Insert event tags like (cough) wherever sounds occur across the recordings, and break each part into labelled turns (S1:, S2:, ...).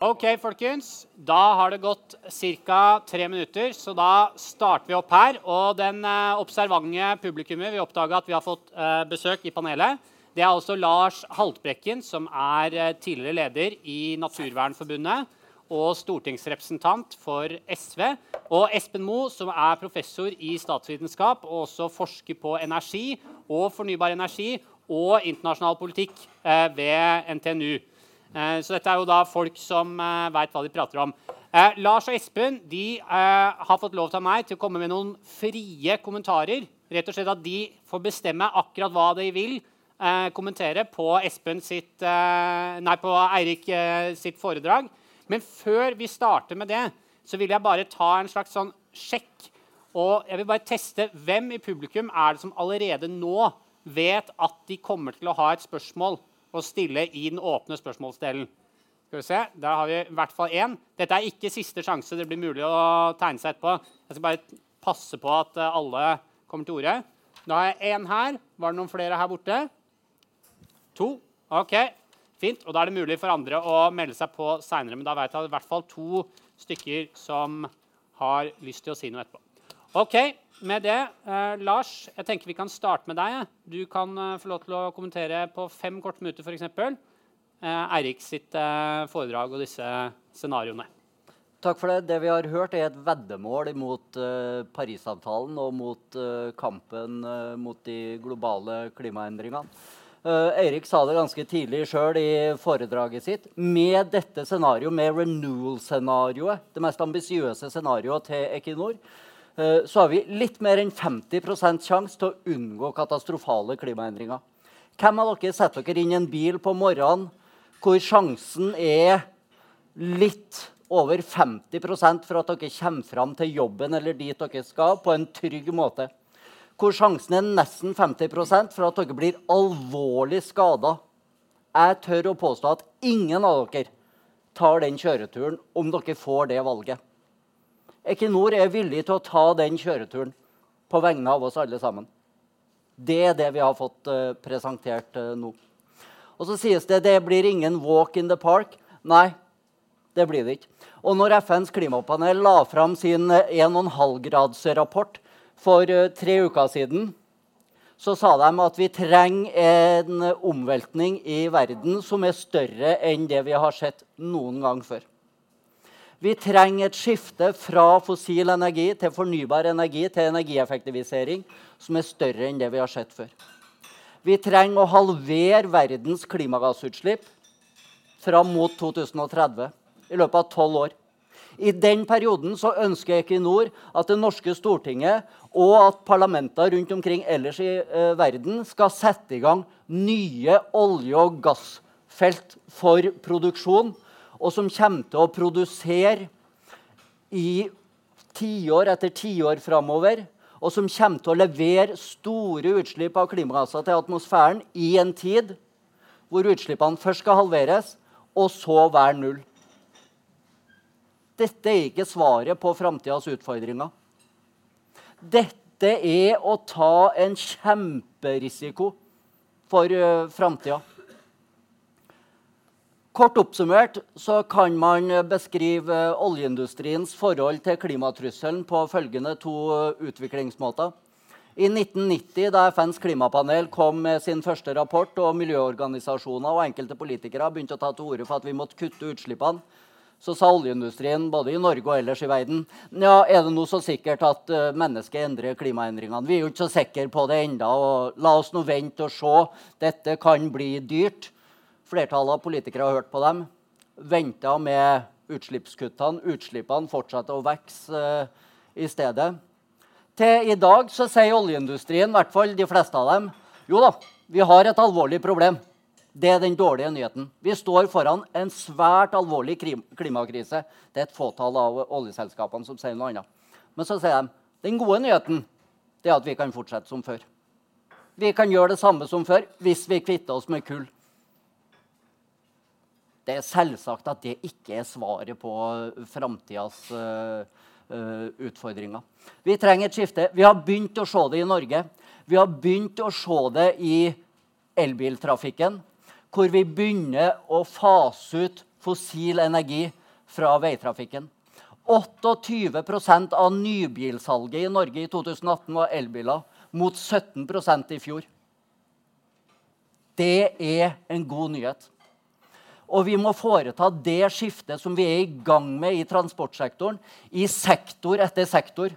S1: Ok, folkens. Da har det gått ca. tre minutter, så da starter vi opp her. Og den eh, observante publikummet vil oppdage at vi har fått eh, besøk i panelet. Det er altså Lars Haltbrekken, som er eh, tidligere leder i Naturvernforbundet og stortingsrepresentant for SV. Og Espen Moe, som er professor i statsvitenskap og også forsker på energi og fornybar energi og internasjonal politikk ved NTNU. Eh, så dette er jo da folk som eh, veit hva de prater om. Eh, Lars og Espen de har fått lov til meg til å komme med noen frie kommentarer. Rett og slett At de får bestemme akkurat hva de vil kommentere på, sitt, nei, på Eirik sitt foredrag. Men før vi starter med det, så vil jeg bare ta en slags sånn sjekk. Og jeg vil bare teste hvem i publikum er det som allerede nå vet at de kommer til å ha et spørsmål å stille i den åpne spørsmålsdelen. Skal vi se, Der har vi i hvert fall én. Dette er ikke siste sjanse. Det blir mulig å tegne seg etterpå. Jeg skal bare passe på at eh, alle kommer til orde. Da har jeg én her. Var det noen flere her borte? To. OK, fint. Og da er det mulig for andre å melde seg på seinere. Men da vet jeg i hvert fall to stykker som har lyst til å si noe etterpå. OK, med det, eh, Lars, jeg tenker vi kan starte med deg. Du kan eh, få lov til å kommentere på fem korte minutter f.eks. Eh, Eirik sitt eh, foredrag og disse scenarioene.
S2: Takk for det. Det vi har hørt, er et veddemål mot uh, Parisavtalen og mot uh, kampen uh, mot de globale klimaendringene. Eirik sa det ganske tidlig sjøl i foredraget sitt. Med dette scenarioet, med renewal-scenarioet, det mest ambisiøse scenarioet til Equinor, Eh, så har vi litt mer enn 50 sjanse til å unngå katastrofale klimaendringer. Hvem av dere setter dere inn i en bil på morgenen hvor sjansen er litt over 50% for at dere kommer fram til jobben eller dit dere skal, på en trygg måte? Hvor sjansen er nesten 50% for at dere blir alvorlig skada? Jeg tør å påstå at ingen av dere tar den kjøreturen om dere får det valget. Equinor er villig til å ta den kjøreturen på vegne av oss alle sammen. Det er det vi har fått uh, presentert uh, nå. Og så sies det det blir ingen walk in the park. Nei, det blir det ikke. Og når FNs klimapanel la fram sin 1,5-gradsrapport eh, for tre uker siden, så sa de at vi trenger en omveltning i verden som er større enn det vi har sett noen gang før. Vi trenger et skifte fra fossil energi til fornybar energi til energieffektivisering som er større enn det vi har sett før. Vi trenger å halvere verdens klimagassutslipp fram mot 2030 i løpet av tolv år. I den perioden så ønsker Equinor at det norske Stortinget og at parlamenter rundt omkring ellers i uh, verden skal sette i gang nye olje- og gassfelt for produksjon og som kommer til å produsere i tiår etter tiår framover, og som kommer til å levere store utslipp av klimagasser til atmosfæren i en tid hvor utslippene først skal halveres, og så være null. Dette er ikke svaret på framtidas utfordringer. Dette er å ta en kjemperisiko for uh, framtida. Kort oppsummert så kan man beskrive oljeindustriens forhold til klimatrusselen på følgende to utviklingsmåter. I 1990, da FNs klimapanel kom med sin første rapport, og miljøorganisasjoner og enkelte politikere begynte å ta til orde for at vi måtte kutte utslippene, så sa oljeindustrien både i Norge og ellers i verden ja, er det nå så sikkert at uh, mennesket endrer klimaendringene. Vi er jo ikke så sikre på det enda, og La oss nå vente og se. Dette kan bli dyrt. Flertallet av politikere har hørt på dem, venta med utslippskuttene. Utslippene fortsetter å vokse uh, i stedet. Til i dag så sier oljeindustrien, i hvert fall de fleste av dem, jo da, vi har et alvorlig problem. Det er den dårlige nyheten. Vi står foran en svært alvorlig klimakrise. Det er et fåtall av oljeselskapene som sier noe annet. Men så sier de den gode nyheten det er at vi kan fortsette som før. Vi kan gjøre det samme som før hvis vi kvitter oss med kull. Det er selvsagt at det ikke er svaret på framtidas uh, uh, utfordringer. Vi trenger et skifte. Vi har begynt å se det i Norge. Vi har begynt å se det i elbiltrafikken, hvor vi begynner å fase ut fossil energi fra veitrafikken. 28% av nybilsalget i Norge i 2018 var elbiler, mot 17% i fjor. Det er en god nyhet. Og vi må foreta det skiftet som vi er i gang med i transportsektoren, i sektor etter sektor.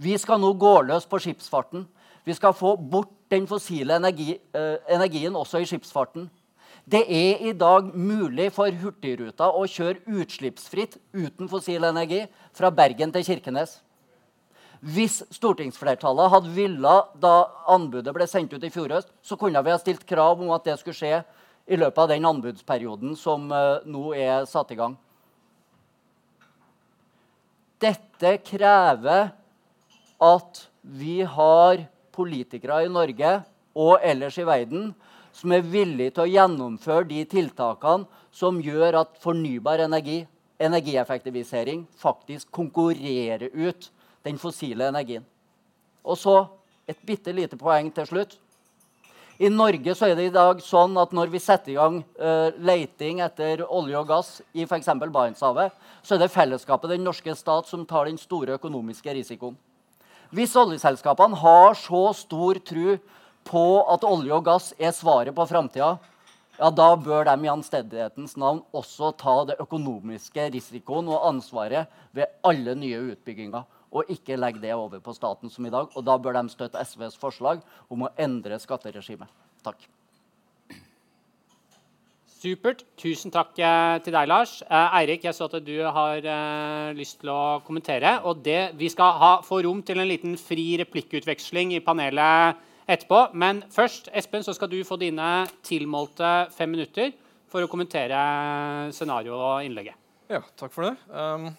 S2: Vi skal nå gå løs på skipsfarten. Vi skal få bort den fossile energi, eh, energien også i skipsfarten. Det er i dag mulig for Hurtigruta å kjøre utslippsfritt uten fossil energi fra Bergen til Kirkenes. Hvis stortingsflertallet hadde villet da anbudet ble sendt ut i fjor høst, så kunne vi ha stilt krav om at det skulle skje i løpet av den anbudsperioden som uh, nå er satt i gang. Dette krever at vi har politikere i Norge og ellers i verden som er villige til å gjennomføre de tiltakene som gjør at fornybar energi, energieffektivisering, faktisk konkurrerer ut den fossile energien. Og så et bitte lite poeng til slutt. I Norge så er det i dag sånn at når vi setter i gang uh, leiting etter olje og gass i f.eks. Barentshavet, så er det fellesskapet, den norske stat, som tar den store økonomiske risikoen. Hvis oljeselskapene har så stor tro på at olje og gass er svaret på framtida, ja, da bør de i anstendighetens navn også ta det økonomiske risikoen og ansvaret ved alle nye utbygginger og ikke legge det over på staten som i dag. Og da bør de støtte SVs forslag om å endre skatteregimet. Takk.
S1: Supert. Tusen takk eh, til deg, Lars. Eh, Eirik, jeg så at du har eh, lyst til å kommentere. og det, Vi skal ha, få rom til en liten fri replikkutveksling i panelet etterpå. Men først, Espen, så skal du få dine tilmålte fem minutter for å kommentere scenarioet og innlegget.
S3: Ja, takk for det. Um,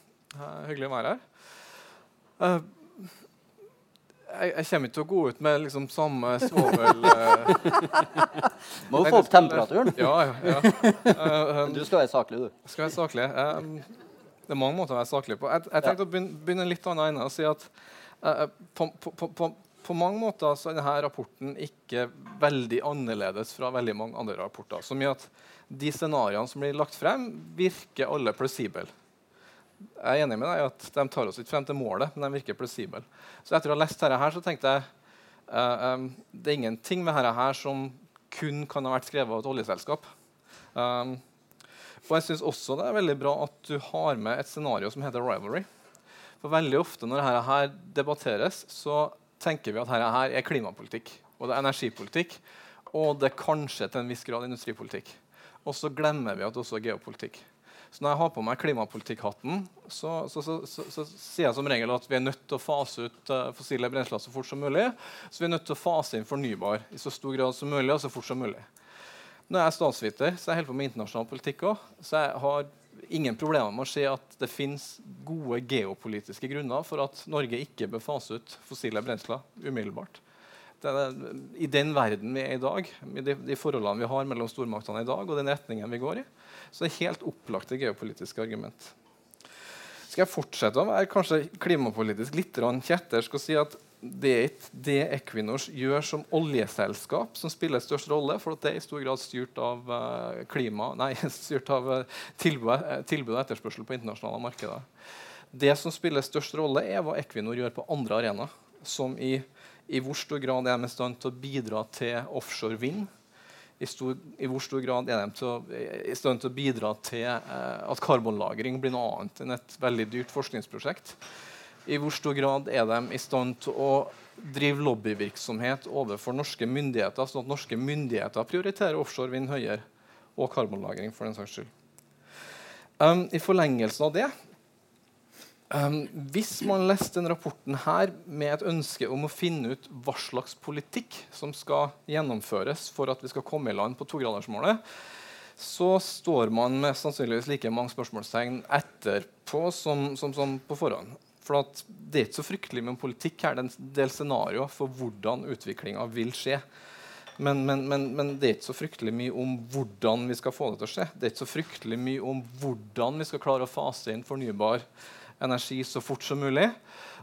S3: hyggelig å være her. Uh, jeg, jeg, kommer ikke til å gå ut med liksom samme svovel uh, (laughs)
S2: Må jo få opp temperaturen.
S3: Ja, ja, ja.
S2: Uh, (laughs) um, du skal være saklig, du.
S3: Skal være saklig. Um, det er mange måter å være saklig på. Jeg, jeg tenkte ja. å begynne, begynne, litt annet ende og si at uh, på, på, på, på, mange måter så er denne rapporten ikke veldig annerledes fra veldig mange andre rapporter. Som mye at de scenarioene som blir lagt frem, virker alle plausible jeg er enig med deg at de tar oss ikke frem til målet, men de virker plausible. Så etter å ha lest dette her, så tenkte jeg uh, um, det er ingenting med dette her som kun kan ha vært skrevet av et oljeselskap. Um, og jeg syns også det er veldig bra at du har med et scenario som heter rivalry. For veldig ofte når dette her debatteres, så tenker vi at dette her er klimapolitikk og det er energipolitikk. Og det er kanskje til en viss grad industripolitikk. Og så glemmer vi at det også er geopolitikk. Så når jeg har på meg klimapolitikkhatten, så, så, så, så, sier jeg som regel at vi er nødt til å fase ut uh, fossile brensler så fort som mulig. Så vi er nødt til å fase inn fornybar i så stor grad som mulig og så fort som mulig. Jeg er statsviter, så jeg holder på med internasjonal politikk òg. Så jeg har ingen problemer med å si at det finnes gode geopolitiske grunner for at Norge ikke bør fase ut fossile brensler umiddelbart. Det I den verden vi er i dag, med de, de forholdene vi har mellom stormaktene i dag, og den retningen vi går i, så det er helt opplagte geopolitiske argument. Skal jeg fortsette å være kanskje klimapolitisk litt kjettersk og si at det er ikke det Equinor gjør som oljeselskap, som spiller størst rolle, for det er i stor grad styrt av uh, klima, nei, (laughs) styrt av uh, tilbud, uh, tilbud, og etterspørsel på internasjonale markeder. Det som spiller størst rolle, er hva Equinor gjør på andre arenaer, som i, i hvor stor grad er de i stand til å bidra til offshore vind, i, stor, i, hvor stor grad er de å, i stand til å bidra til eh, at karbonlagring blir noe annet enn et veldig dyrt forskningsprosjekt? I hvor stor grad er de i stand til å drive lobbyvirksomhet overfor norske myndigheter, sånn at norske myndigheter prioriterer offshore vind høyere, og karbonlagring for den saks skyld? Um, I forlengelsen av det Um, hvis man leste denne rapporten her med et ønske om å finne ut hva slags politikk som skal gjennomføres for at vi skal komme i land på togradersmålet, så står man med sannsynligvis like mange spørsmålstegn etterpå som, som, som på forhånd. For det er ikke så fryktelig med politikk her. Det er en del scenarioer for hvordan utviklinga vil skje. Men, men, men, men, det er ikke så fryktelig mye om hvordan vi skal få det til å skje. Det er ikke så fryktelig mye om hvordan vi skal klare å fase inn fornybar energi så fort som mulig.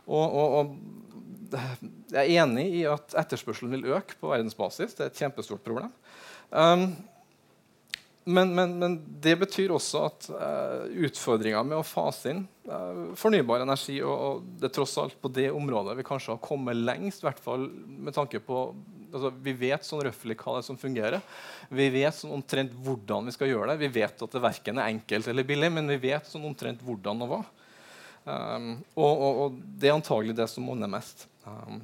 S3: Og, og, og jeg er enig i at etterspørselen vil øke på verdensbasis. Det er et kjempestort problem. Um, men, men, men, det betyr også at uh, utfordringa med å fase inn uh, fornybar energi og, og, det er tross alt på det området vi kanskje har kommet lengst, hvert fall med tanke på altså, Vi vet sånn røftlig hva det er som fungerer. Vi vet sånn omtrent hvordan vi skal gjøre det. Vi vet at det verken er enkelt eller billig, men vi vet sånn omtrent hvordan og hva. Um, og, og, og, det er antagelig det som monner mest. Um,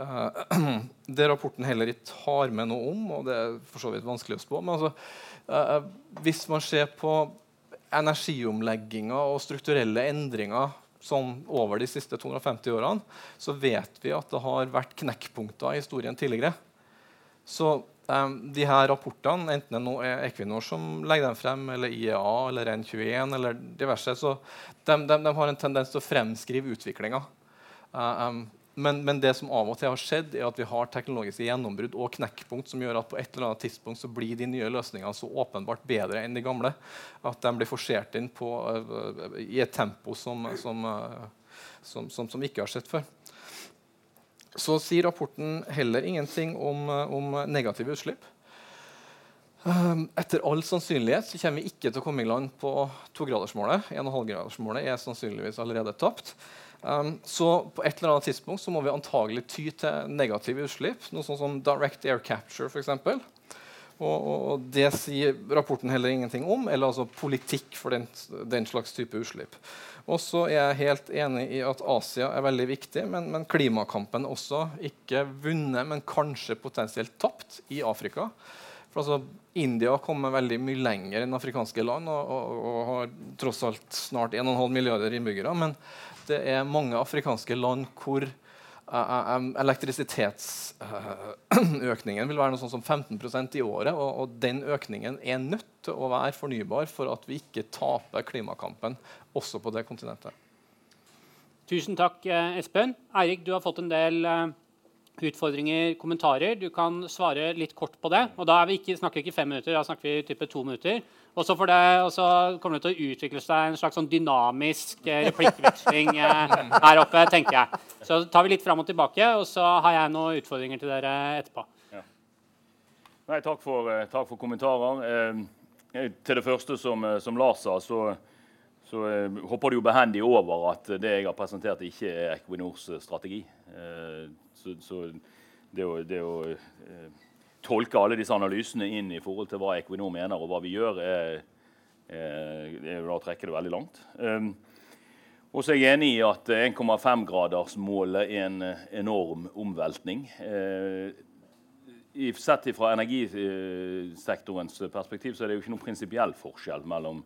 S3: uh, (clears throat) det rapporten heller ikke har med noe om, og det er for så vidt vanskelig å spå men altså, uh, Hvis man ser på energiomlegginger og strukturelle endringer sånn over de siste 250 årene, så vet vi at det har vært knekkpunkter i historien tidligere. Så de her rapportene, enten det er Equinor som legger dem frem, eller IEA eller N21 eller diverse, så de, de, de har en tendens til å fremskrive utviklinga. Um, men, men, det som av og til har skjedd, er at vi har teknologiske gjennombrudd og knekkpunkt som gjør at på et eller annet tidspunkt så blir de nye løsningene så åpenbart bedre enn de gamle at de blir forsert inn på, uh, i et tempo som, som, uh, som, som, ikke har sett før. Så sier rapporten heller ingenting om, uh, om negative utslipp. Etter all sannsynlighet så kommer vi ikke til å komme i land på togradersmålet. 1,5-gradersmålet er sannsynligvis allerede tapt. Um, så på et eller annet tidspunkt så må vi antagelig ty til negative utslipp. Noe sånn som direct air capture, f.eks. Og, og, det sier rapporten heller ingenting om, eller altså politikk for den, den slags type utslipp. Og så er jeg helt enig i at Asia er veldig viktig, men, men klimakampen også ikke vunnet, men kanskje potensielt tapt i Afrika. For altså, India har kommet veldig mye lenger enn afrikanske land og, og, og har tross alt snart 1,5 milliarder innbyggere. Men det er mange afrikanske land hvor elektrisitetsøkningen uh, vil være noe sånn som 15% i året. Og, og, den økningen er nødt til å være fornybar for at vi ikke taper klimakampen også på det kontinentet.
S1: Tusen takk, eh, Espen. Eirik, du har fått en del utfordringer, kommentarer. Du kan svare litt kort på det. Og da vi ikke, snakker vi ikke fem minutter, da snakker vi type to minutter. Og så, kommer det til å utvikle seg en slags sånn dynamisk eh, replikkveksling eh, (laughs) her oppe, tenker jeg. Så tar vi litt fram og tilbake, og så har jeg noen utfordringer til dere etterpå. Ja.
S4: Nei, takk for, eh, takk for kommentarer. Eh, til det første som, som Lars sa, så, så eh, hopper du jo behendig over at det jeg har presentert, ikke er Equinors strategi. Så, så det å, det å tolke alle disse analysene inn i forhold til hva Equinor mener og hva vi gjør, er, er, er da trekker det veldig langt. Um, og så er jeg enig i at 1,5-gradersmålet er en enorm omveltning. Eh, sett fra energisektorens perspektiv så er det jo ikke noen prinsipiell forskjell mellom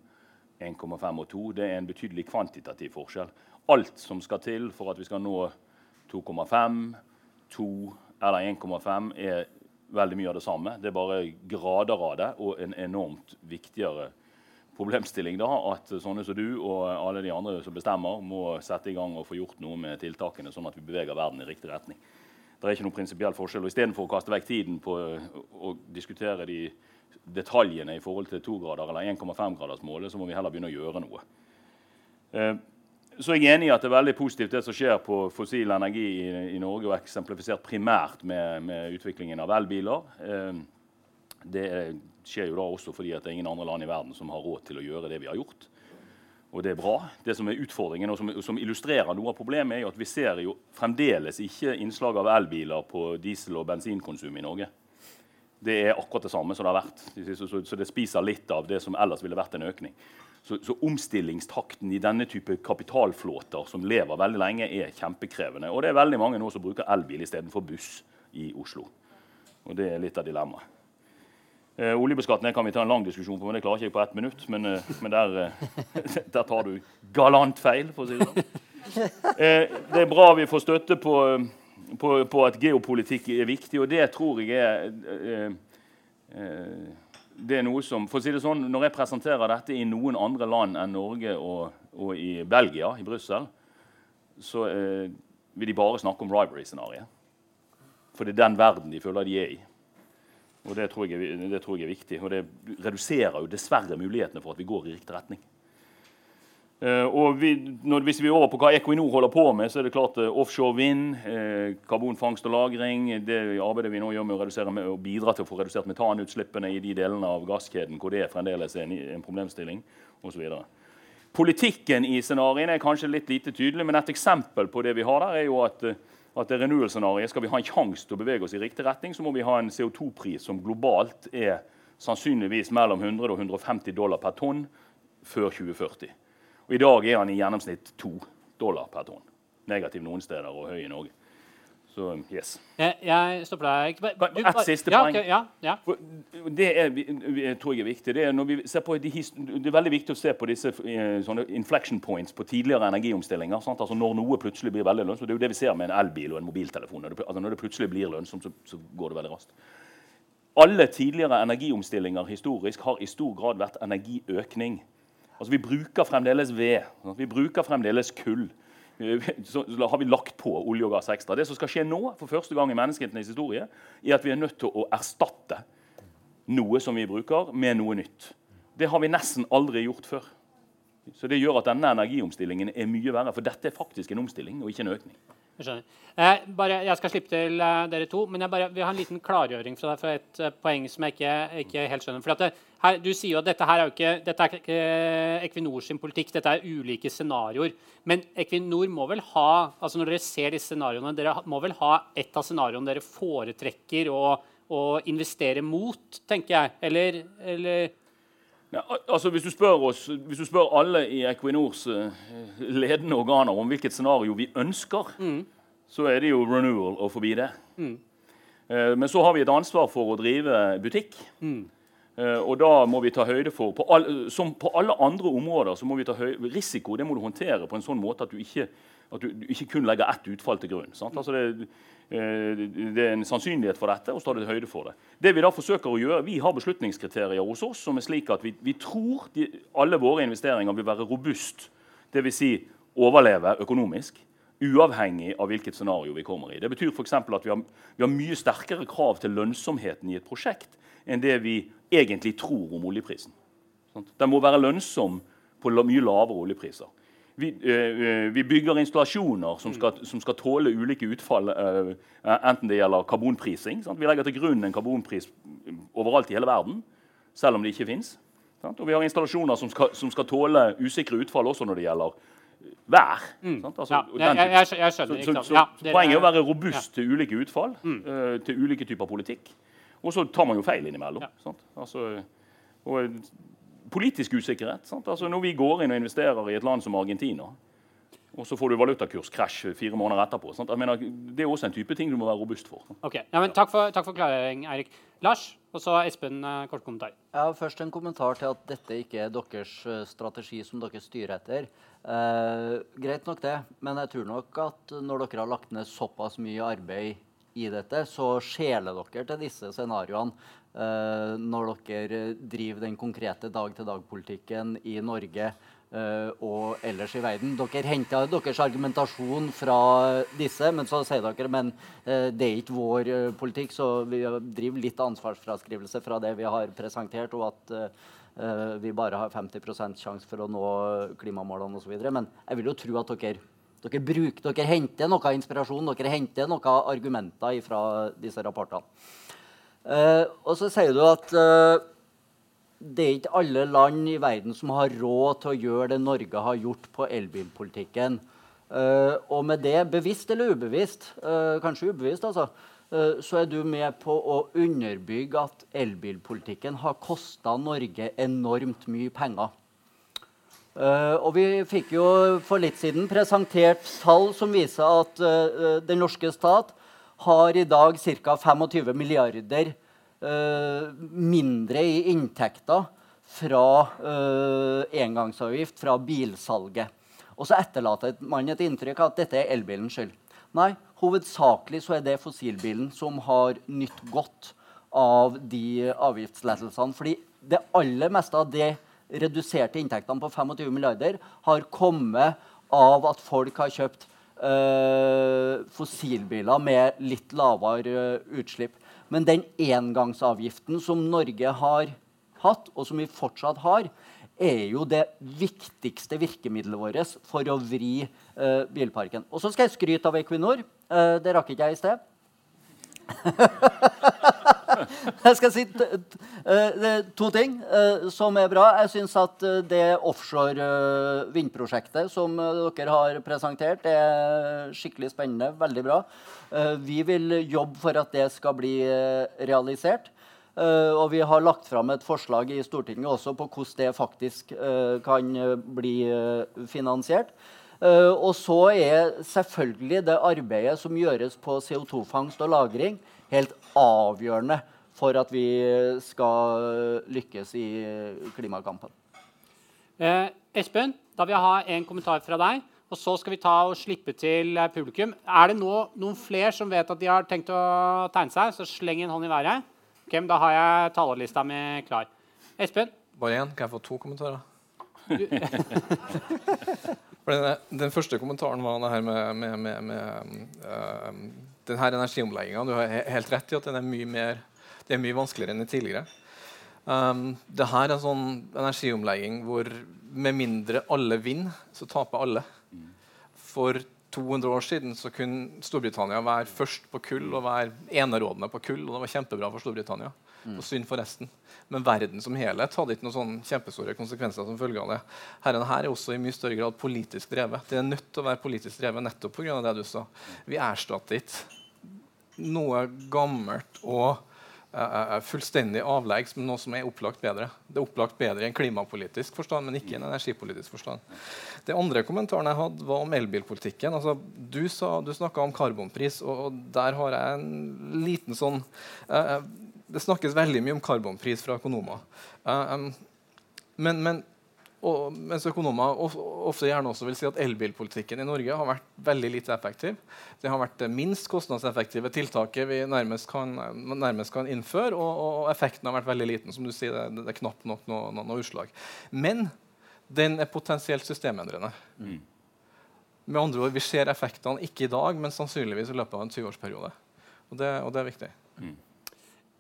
S4: 1,5 og 2. Det er en betydelig kvantitativ forskjell. Alt som skal til for at vi skal nå 2,5, 2 eller 1,5, er veldig mye av det samme. Det er bare grader av det, og en enormt viktigere problemstilling da, at sånne som du og alle de andre som bestemmer, må sette i gang og få gjort noe med tiltakene, sånn at vi beveger verden i riktig retning. Det er ikke noen prinsipiell forskjell. og Istedenfor å kaste vekk tiden på å diskutere de detaljene i forhold til 2-grader eller 1,5-gradersmålet, så må vi heller begynne å gjøre noe. Eh, så er jeg enig i at det er veldig positivt det som skjer på fossil energi i, i Norge, og eksemplifisert primært med, med utviklingen av elbiler. Eh, det skjer jo da også fordi at det er ingen andre land i verden som har råd til å gjøre det vi har gjort. Og det er bra. Det som er utfordringen, og som, som illustrerer noe av problemet, er jo at vi ser jo fremdeles ikke innslag av elbiler på diesel- og bensinkonsum i Norge. Det er akkurat det samme som det har vært. Så, det spiser litt av det som ellers ville vært en økning. Så, så, omstillingstakten i denne type kapitalflåter som lever veldig lenge, er kjempekrevende. Og det er veldig mange nå som bruker elbil istedenfor buss i Oslo. Og det er litt av dilemmaet. Eh, oljebeskatning kan vi ta en lang diskusjon på, men det klarer ikke jeg på ett minutt. Men, eh, men der, eh, (laughs) der, tar du galant feil, for å si det sånn. Eh, det er bra vi får støtte på, på, på, at geopolitikk er viktig, og det tror jeg er eh, eh, det er noe som, for å si det sånn, Når jeg presenterer dette i noen andre land enn Norge og, og i Belgia, i Brussel, så eh, vil de bare snakke om rivalry-scenarioet. For det er den verden de føler de er i. Og det tror, jeg, det tror, jeg, er viktig. Og det reduserer jo dessverre mulighetene for at vi går i riktig retning. Uh, og vi, når, Hvis vi er over på hva Equinor holder på med, så er det klart uh, offshore vind, uh, karbonfangst og -lagring, det arbeidet vi nå gjør med å, redusere, med å bidra til å få redusert metanutslippene i de delene av gasskjeden hvor det fremdeles er en, en problemstilling, osv. Politikken i scenarioene er kanskje litt lite tydelig, men et eksempel på det vi har der, er jo at, at det renewal-scenarioet skal vi ha en sjanse til å bevege oss i riktig retning, så må vi ha en CO2-pris som globalt er sannsynligvis mellom 100 og 150 dollar per tonn før 2040. Og I dag er han i gjennomsnitt to dollar per tonn. Negativ noen steder og høy i Norge. Så yes.
S1: Jeg, jeg stopper deg.
S4: Du, Et siste ja, poeng.
S1: Okay, ja, ja.
S4: Det er, jeg tror jeg er viktig. Det er, de, det er, veldig viktig å se på disse eh, inflection points på tidligere energiomstillinger. Altså når noe plutselig blir veldig lønnsomt. Det er jo det vi ser med en elbil og en mobiltelefon. Altså når det plutselig blir lønnsomt, så, så går det veldig raskt. Alle tidligere energiomstillinger historisk har i stor grad vært energiøkning. Altså, Vi bruker fremdeles ved. Vi bruker fremdeles kull. Så har vi lagt på olje og gass ekstra. Det som skal skje nå, for første gang i menneskehetens historie, er at vi er nødt til å erstatte noe som vi bruker, med noe nytt. Det har vi nesten aldri gjort før. Så Det gjør at denne energiomstillingen er mye verre. For dette er faktisk en omstilling og ikke en økning.
S1: Jeg. Eh, bare, jeg skal slippe til eh, dere to, men jeg bare vil ha en liten klargjøring fra deg for et eh, poeng som jeg ikke, ikke helt skjønner. For det, her, du sier jo at dette her er jo ikke, dette er ikke Equinor sin politikk, dette er ulike scenarioer. Men Equinor må vel ha altså når dere ser disse scenarioene, dere må vel ha et av scenarioene dere foretrekker å, å investere mot, tenker jeg? Eller, eller
S4: ja, altså hvis, du oss, hvis, du spør alle i Equinors uh, ledende organer om hvilket scenario vi ønsker, mm. så er det jo renewal og forbi det. Mm. Uh, men så har vi et ansvar for å drive butikk. Mm. Uh, og da må vi ta høyde for på all, Som på alle andre områder så må vi ta høyde, risiko det må du håndtere på en sånn måte at du ikke, at du, du ikke kun legger ett utfall til grunn. Altså det, Eh, det er en sannsynlighet for dette, og så tar du høyde for det. Det Vi da forsøker å gjøre, vi har beslutningskriterier hos oss som er slik at vi, vi tror de, alle våre investeringer vil være robust. Dvs. Si overleve økonomisk, uavhengig av hvilket scenario vi kommer i. Det betyr f.eks. at vi har, vi har mye sterkere krav til lønnsomheten i et prosjekt enn det vi egentlig tror om oljeprisen. Den må være lønnsom på mye lavere oljepriser. Vi, uh, vi, bygger installasjoner som skal, som skal tåle ulike utfall, uh, enten det gjelder karbonprising. Sant? Vi legger til grunn en karbonpris overalt i hele verden, selv om det ikke fins. Og vi har installasjoner som skal, som skal, tåle usikre utfall også når det gjelder vær.
S1: Mm. Altså, ja, jeg, jeg, jeg, skjønner. Så, så, så,
S4: ja, poenget er å være robust ja. til ulike utfall, mm. uh, til ulike typer politikk. Og så tar man jo feil innimellom. Altså, og politisk usikkerhet. Altså Når vi går inn og investerer i et land som Argentina, og så får du valutakurskrasj fire måneder etterpå. Mener, det er også en type ting du må være robust for.
S1: Ok, ja, men Takk for, takk for klarering, Eirik. Lars, og så Espen, eh, kort kommentar.
S2: Ja, først en kommentar til at dette ikke er deres eh, strategi som dere styrer etter. Eh, greit nok det, men jeg tror nok at når dere har lagt ned såpass mye arbeid i dette, så skjeler dere til disse scenarioene uh, når dere driver den konkrete dag-til-dag-politikken i Norge uh, og ellers i verden. Dere henter deres argumentasjon fra disse, men så sier dere men uh, det er ikke vår politikk, så vi driver litt ansvarsfraskrivelse fra det vi har presentert, og at vi bare har 50% sjanse for å nå klimamålene osv. Men jeg vil jo tro at dere dere, bruker, dere henter noe inspirasjon, dere henter noen argumenter fra disse rapportene. Uh, og så sier du at uh, det er ikke alle land i verden som har råd til å gjøre det Norge har gjort på elbilpolitikken. Uh, og med det, bevisst eller ubevisst, kanskje ubevisst, altså, så er du med på å underbygge at elbilpolitikken har kosta Norge enormt mye penger. Uh, og vi fikk jo for litt siden presentert tall som viser at uh, den norske stat har i dag ca. 25 milliarder uh, mindre i inntekter fra engangsavgift fra bilsalget. Og så etterlater man et inntrykk av at dette er elbilens skyld. Nei, hovedsakelig så er det fossilbilen som har nytt godt av de avgiftslettelsene. Fordi det aller meste av det reduserte inntektene på 25 milliarder har kommet av at folk har kjøpt øh, fossilbiler med litt lavere øh, utslipp. Men den engangsavgiften som Norge har hatt, og som vi fortsatt har, er jo det viktigste virkemidlet vårt for å vri øh, bilparken. Og så skal jeg skryte av Equinor. Det rakk ikke jeg i sted. (laughs) jeg skal si uh, to ting som er bra. Jeg syns at det offshore vindprosjektet som dere har presentert, er skikkelig spennende. Veldig bra. vi vil jobbe for at det skal bli realisert. Og vi har lagt fram et forslag i Stortinget også på hvordan det faktisk kan eh, bli finansiert. Og så er selvfølgelig det arbeidet som gjøres på CO2-fangst og -lagring, helt avgjørende for at vi skal lykkes i klimakampen.
S1: Espen, da vil jeg ha en kommentar fra deg. Og så skal vi ta og slippe til publikum. Er det nå noen flere som vet at de har tenkt å tegne seg? Så sleng en hånd i været. Okay, Da har jeg talerlista mi klar. Espen?
S3: Bare én? Kan jeg få to kommentarer? (laughs) (laughs) (laughs) den, den, første kommentaren var det her med, med, med, med uh, denne energiomlegginga. Du har helt rett i at den er mye, mer, det er mye vanskeligere enn tidligere. Um, det her er en sånn energiomlegging hvor med mindre alle vinner, så taper alle. For 200 år siden så kunne Storbritannia være først på kull og være enerådende på kull. og Det var kjempebra for Storbritannia mm. og synd for resten. Men verden som helhet hadde ikke noen sånne kjempestore konsekvenser som følge av det. Herren her er også i mye større grad politisk drevet. Det er nødt til å være politisk drevet nettopp pga. det du sa. Vi erstatter ikke noe gammelt og uh, fullstendig avleggs med noe som er opplagt bedre. Det er opplagt bedre i en klimapolitisk forstand, men ikke i en energipolitisk forstand. Det andre kommentaren jeg hadde, var om elbilpolitikken. Altså, du sa, du snakka om karbonpris, og, der har jeg en liten sånn uh, Det snakkes veldig mye om karbonpris fra økonomer. Um, men, men og, mens økonomer ofte gjerne også vil si at elbilpolitikken i Norge har vært veldig lite effektiv. Det har vært det minst kostnadseffektive tiltaket vi nærmest kan, nærmest kan innføre. Og, og, effekten har vært veldig liten. som du sier, Det, det er knapt nok noe, noe, noe, utslag. Men den er potensielt systemendrende. Mm. Med andre ord, Vi ser effektene ikke i dag, men sannsynligvis i løpet av en 20-årsperiode. Og, og, det er viktig. Mm.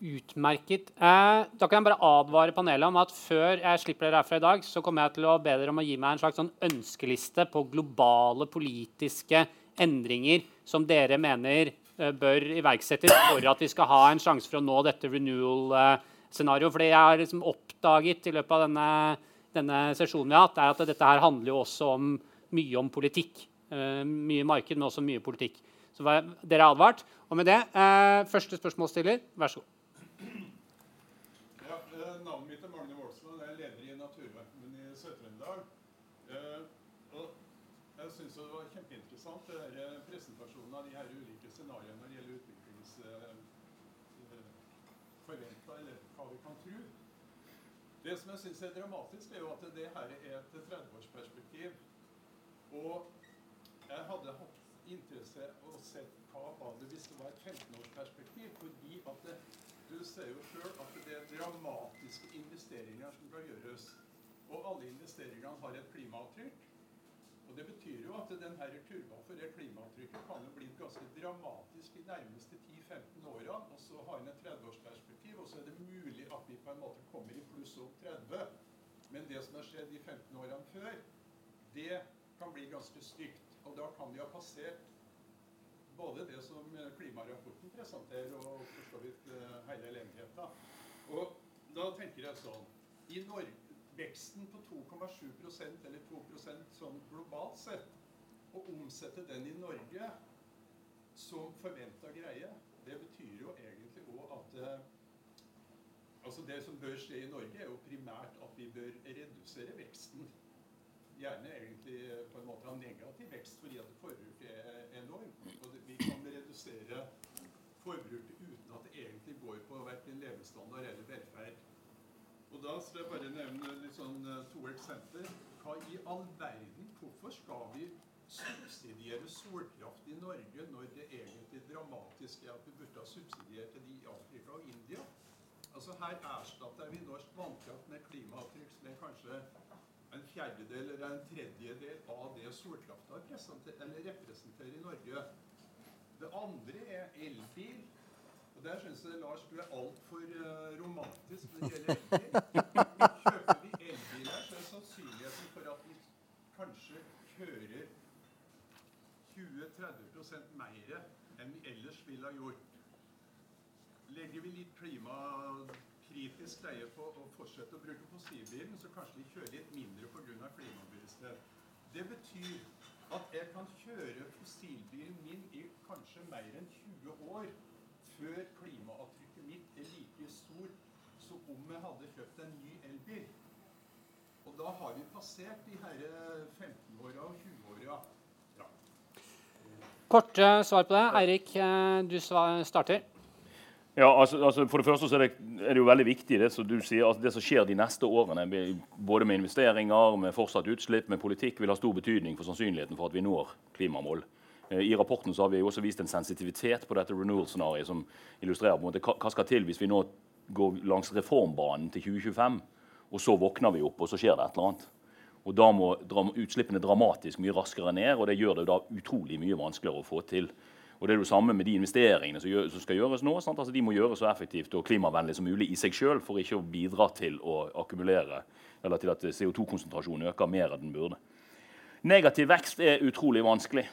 S1: Utmerket. Eh, da kan jeg bare advare panelet om at før jeg slipper dere herfra i dag, så kommer jeg til å be dere om å gi meg en slags sånn ønskeliste på globale politiske endringer som dere mener eh, bør iverksettes for at vi skal ha en sjanse for å nå dette renewal-scenarioet. For det jeg har liksom oppdaget i løpet av denne, denne, sesjonen vi har hatt, er at dette her handler jo også om mye om politikk. Eh, mye marked, men også mye politikk. Så dere er advart. Og med det, eh, første spørsmålsstiller, vær så god.
S5: Det gjelder utviklingsforventa, eller hva vi kan tro. Det som jeg syns er dramatisk, er jo at det her er et 30-årsperspektiv. Og jeg hadde hatt interesse å se hva var det hvis det var et 15-årsperspektiv. Fordi at det, du ser jo sjøl at det er dramatiske investeringer som kan gjøres. Og alle investeringene har et klimaavtrykk. Det betyr jo at denne kurva for det klimaavtrykket kan jo bli ganske dramatisk de nærmeste 10-15 årene. Og så har en et 30-årsperspektiv, og så er det mulig at vi på en måte kommer i pluss opp 30. Men det som har skjedd de 15 årene før, det kan bli ganske stygt. Og da kan vi ha passert både det som klimarapporten presenterer, og for så vidt uh, hele elendigheten. Og da tenker jeg sånn I Norge, veksten på 2,7% eller 2% sånn globalt sett, og omsette den i Norge som forventa greie, det betyr jo egentlig òg at uh, Altså Det som bør skje i Norge, er jo primært at vi bør redusere veksten. Gjerne egentlig på en måte ha negativ vekst fordi at forbruket er enormt. Og vi kan redusere forbruket uten at det egentlig går på verken levestandard eller. Og Da skal jeg bare nevne litt sånn, eh, to eksempler. Hva i all verden, Hvorfor skal vi subsidiere solkraft i Norge når det egentlig dramatiske er at vi burde ha subsidiert det i Afrika og India? Altså Her erstatter vi norsk vannkraft med klimaavtrykk er kanskje en fjerdedel eller en tredjedel av det solkrafta representerer i Norge. Det andre er elbil. Der syns jeg Lars er altfor uh, romantisk når det gjelder elbil. Kjøper vi elbiler, så er vi kanskje kjører 20-30 mer enn vi ellers ville ha gjort. Legger vi litt klimakritisk leie på å fortsette å bruke fossilbilen, så kanskje vi kjører litt mindre pga. klimabevissthet. Det betyr at jeg kan kjøre fossilbilen min i kanskje mer enn 20 år før klimaavtrykket mitt er like stort som om jeg hadde kjøpt en ny elbil. Og da har vi passert de her 15-åra og 20-åra. Ja.
S1: Korte svar på det. Eirik, eh, du starter.
S4: Ja, altså, altså For det første så er det, er det jo veldig viktig det som du sier, at det som skjer de neste årene, både med investeringer, med fortsatt utslipp, med politikk, vil ha stor betydning for sannsynligheten for at vi når klimamål. Eh, I rapporten så har vi også vist en sensitivitet på dette renewal-scenarioet som illustrerer på en måte hva skal til hvis vi nå går langs reformbanen til 2025, og så våkner vi opp, og så skjer det et eller annet. Og Da må utslippene dramatisk mye raskere ned, og det gjør det da utrolig mye vanskeligere å få til. Og Det er det samme med de investeringene som, gjør, som skal gjøres nå. Altså De må gjøres så effektivt og klimavennlig som mulig i seg sjøl for ikke å bidra til å akkumulere eller til at CO2-konsentrasjonen øker mer enn den burde. Negativ vekst er utrolig vanskelig.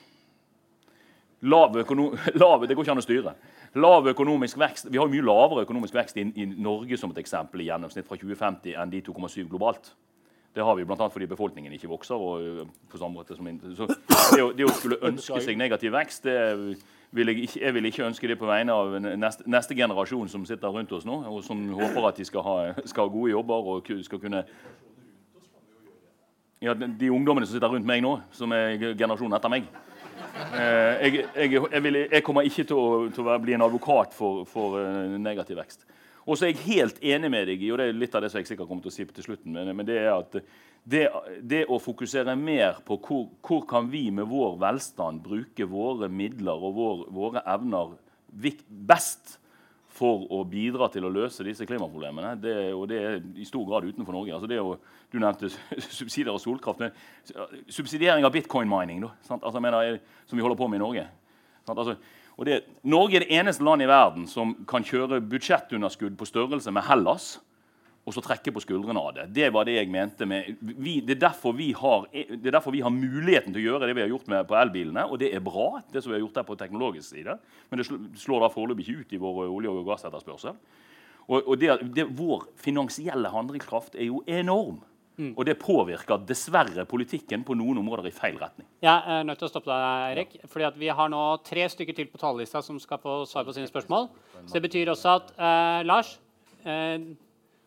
S4: Lav økono (laughs) lav, det går ikke an å styre. Lav økonomisk vekst, Vi har mye lavere økonomisk vekst i, i Norge som et eksempel i gjennomsnitt fra 2050 enn de 2,7 globalt. Det har vi bl.a. fordi befolkningen ikke vokser. og på samme måte som, så det, å, det å skulle ønske seg negativ vekst det vil jeg, ikke, jeg vil ikke ønske det på vegne av neste, neste generasjon som sitter rundt oss nå, og som håper at de skal ha, skal ha gode jobber og skal kunne ja, de, ungdommene som sitter rundt meg nå, som er generasjonen etter meg Eh, jeg, jeg, jeg, vil, jeg kommer ikke til å, til å bli en advokat for, for eh, negativ vekst. Og så er jeg helt enig med deg i, og det er litt av det som jeg sikkert kommer til å si til slutten, men det er at det, det å fokusere mer på hvor, hvor kan vi med vår velstand bruke våre midler og vår, våre evner best for å bidra til å løse disse klimaproblemene. Det, og det er i stor grad utenfor Norge. Altså å, du nevnte (laughs) subsidier av solkraft. men Subsidiering av bitcoin-mining. Altså, som vi holder på med i Norge. Altså, det, Norge er det eneste landet i verden som kan kjøre budsjettunderskudd på størrelse med Hellas og så trekke på skuldrene av det. Det var det jeg mente med vi, det, er derfor vi har, det er derfor vi har muligheten til å gjøre det vi har gjort med, på elbilene, og det er bra. det som vi har gjort der på teknologisk side, Men det slår da foreløpig ikke ut i vår olje- og gassetterspørsel. Og, og det, det, vår finansielle handlingskraft er jo enorm. Og det påvirker dessverre politikken på noen områder i feil retning.
S1: Jeg er nødt til å stoppe deg, Eirik. fordi at Vi har nå tre stykker til på talerlista som skal få svar på sine spørsmål. Så det betyr også at eh, Lars eh,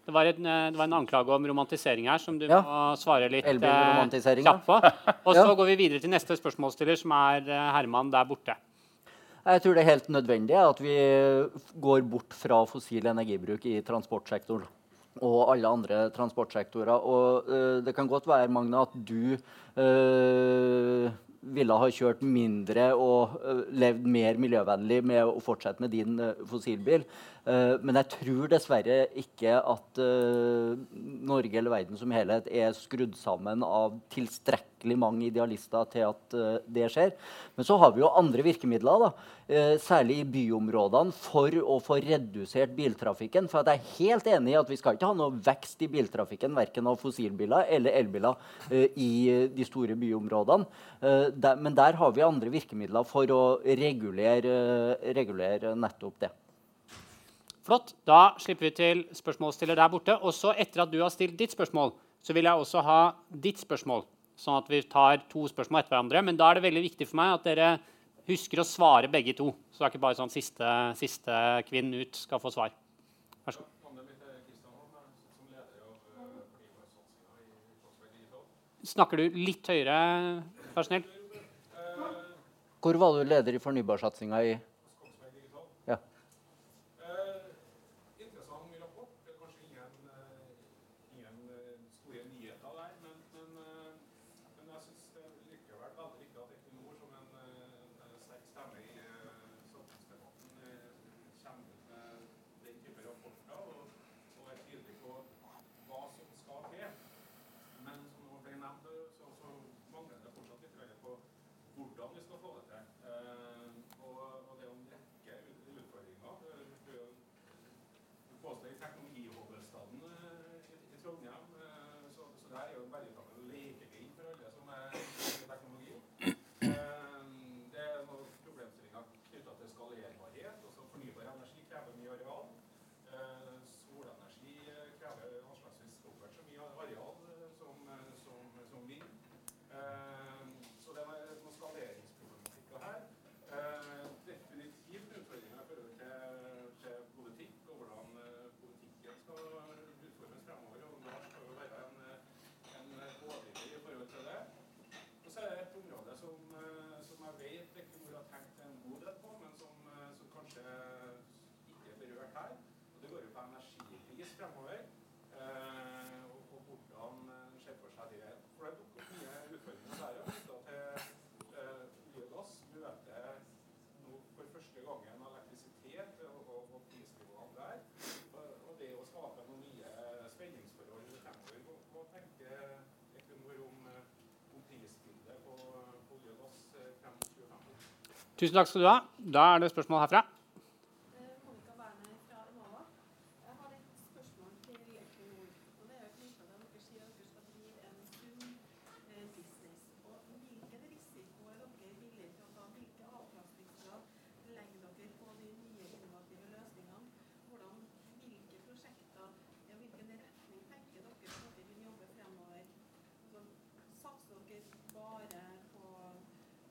S1: det, var en, eh, det var en anklage om romantisering her som du
S2: Ja.
S1: må svare litt eh, kjapt på. (laughs) Og så
S2: Ja.
S1: går vi videre til neste spørsmålsstiller, som er eh, Herman der borte.
S2: Jeg tror det er helt nødvendig at vi går bort fra fossil energibruk i transportsektoren og alle andre transportsektorer. Og uh, det kan godt være, Magne, at du uh, ville ha kjørt mindre og uh, levd mer miljøvennlig med å fortsette med din fossilbil. Eh, men jeg tror dessverre ikke at eh, Norge eller verden som helhet er skrudd sammen av tilstrekkelig mange idealister til at eh, det skjer. Men så har vi jo andre virkemidler, da, særlig i byområdene, for å få redusert biltrafikken. For jeg er helt enig i at vi skal ikke ha noe vekst i biltrafikken, verken av fossilbiler eller elbiler, i de store byområdene. Men der har vi andre virkemidler for å regulere, regulere nettopp det.
S1: Flott. Da slipper vi til spørsmålsstiller der borte. Og så etter at du har stilt ditt spørsmål, så vil jeg også ha ditt spørsmål. Sånn at vi tar to spørsmål etter hverandre. Men da er det veldig viktig for meg at dere husker å svare begge to. Så det er ikke bare sånn siste, siste kvinn ut skal få svar. Vær så god. Snakker du litt høyere, vær?
S2: Hvor var du leder i fornybarsatsinga i
S1: Tusen takk skal du ha. Da er det spørsmål herfra.
S6: Monica Berner fra Enova. Jeg har et spørsmål til Equinor. Og det er jo knyttet til at dere sier at dere skal drive en sunn eh, business. Og hvilken risiko er dere villige til å ta? Hvilke avkastningskrav legger dere på de nye innovative løsningene? Hvordan, hvilke prosjekter, ja, hvilken retning tenker dere på at dere vil jobbe fremover? Altså, satser dere bare på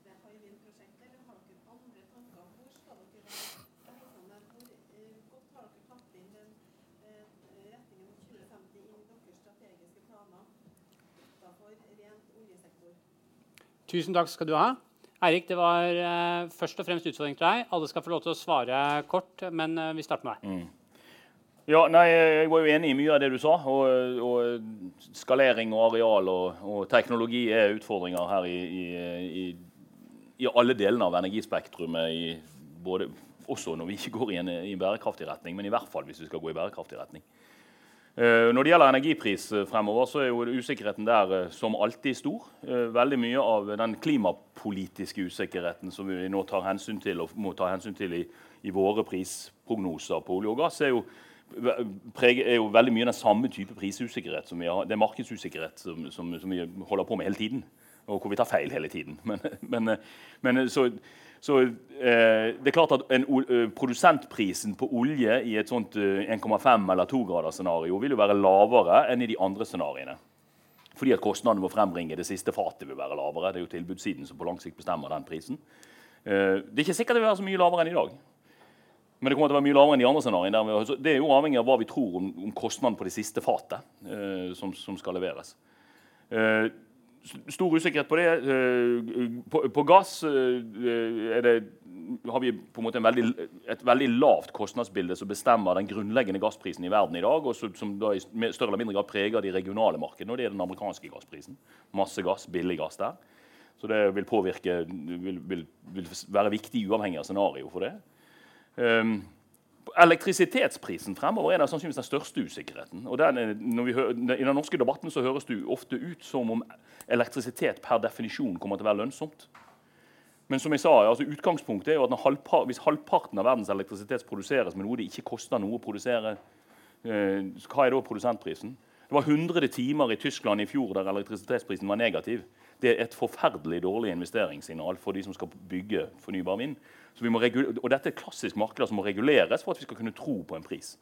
S6: det Hywind-prosjektet, eller har dere andre tanker? Hvor skal dere være? Jeg vet om det, Hvor eh, godt har dere tatt inn den eh, retningen mot 2050 inn i deres strategiske planer utenfor oljesektor?
S1: Tusen takk skal du ha. Eirik, det var eh, først og fremst utfordring til deg. Alle skal få lov til å svare kort, men eh, vi starter med deg.
S4: Ja, nei, Jeg var jo enig i mye av det du sa. Og, og skalering og areal og, og teknologi er utfordringer her i, i, i, i alle delene av energispektrumet. Både, også når vi ikke går i en i bærekraftig retning, men i hvert fall hvis vi skal gå i bærekraftig retning. Eh, Når det gjelder energipris eh, fremover, så er jo usikkerheten der eh, som alltid stor. Veldig mye av den klimapolitiske usikkerheten som vi nå tar hensyn til og må ta hensyn til i, i våre prisprognoser på olje og gass, er jo, er jo veldig mye den samme type prisusikkerhet som vi har. Det er markedsusikkerhet som, som, som vi holder på med hele tiden, og hvor vi tar feil hele tiden. (laughs) Men, men, men så, så eh, det er klart at en, eh, Produsentprisen på olje i et sånt uh, 1,5 eller 2-gradersscenario vil jo være lavere enn i de andre scenarioene. Fordi at kostnadene ved å frembringe det siste fatet vil være lavere. Det er jo tilbudssiden som på lang sikt bestemmer den prisen. Uh, det er ikke sikkert det vil være så mye lavere enn i dag. Men det kommer til å være mye lavere enn de andre scenarioene. Det er jo avhengig av hva vi tror om, om kostnaden på det siste fatet eh, som, som skal leveres. Eh, s- stor usikkerhet på det. Eh, på, på gass eh, det, har vi på en måte en veldig, et veldig lavt kostnadsbilde som bestemmer den grunnleggende gassprisen i verden i dag, og som da i større eller mindre grad preger de regionale markedene. og Det er den amerikanske gassprisen. Masse gass, billig gass der. Så det vil påvirke, vil, vil, vil være viktig uavhengig av scenario for det. Um, elektrisitetsprisen fremover er sannsynligvis den største usikkerheten. Og den er, hører, I den norske debatten så høres det ofte ut som om elektrisitet per definisjon kommer til å være lønnsomt. Men som jeg sa, altså utgangspunktet er jo at når halvpar, hvis halvparten av verdens elektrisitet produseres med noe det ikke koster noe å produsere, eh, hva er da produsentprisen? Det var 100 timer i Tyskland i fjor der elektrisitetsprisen var negativ. Det er et forferdelig dårlig investeringssignal for de som skal bygge fornybar vind. Og dette er klassisk markeder som må reguleres for at vi skal kunne tro på en pris.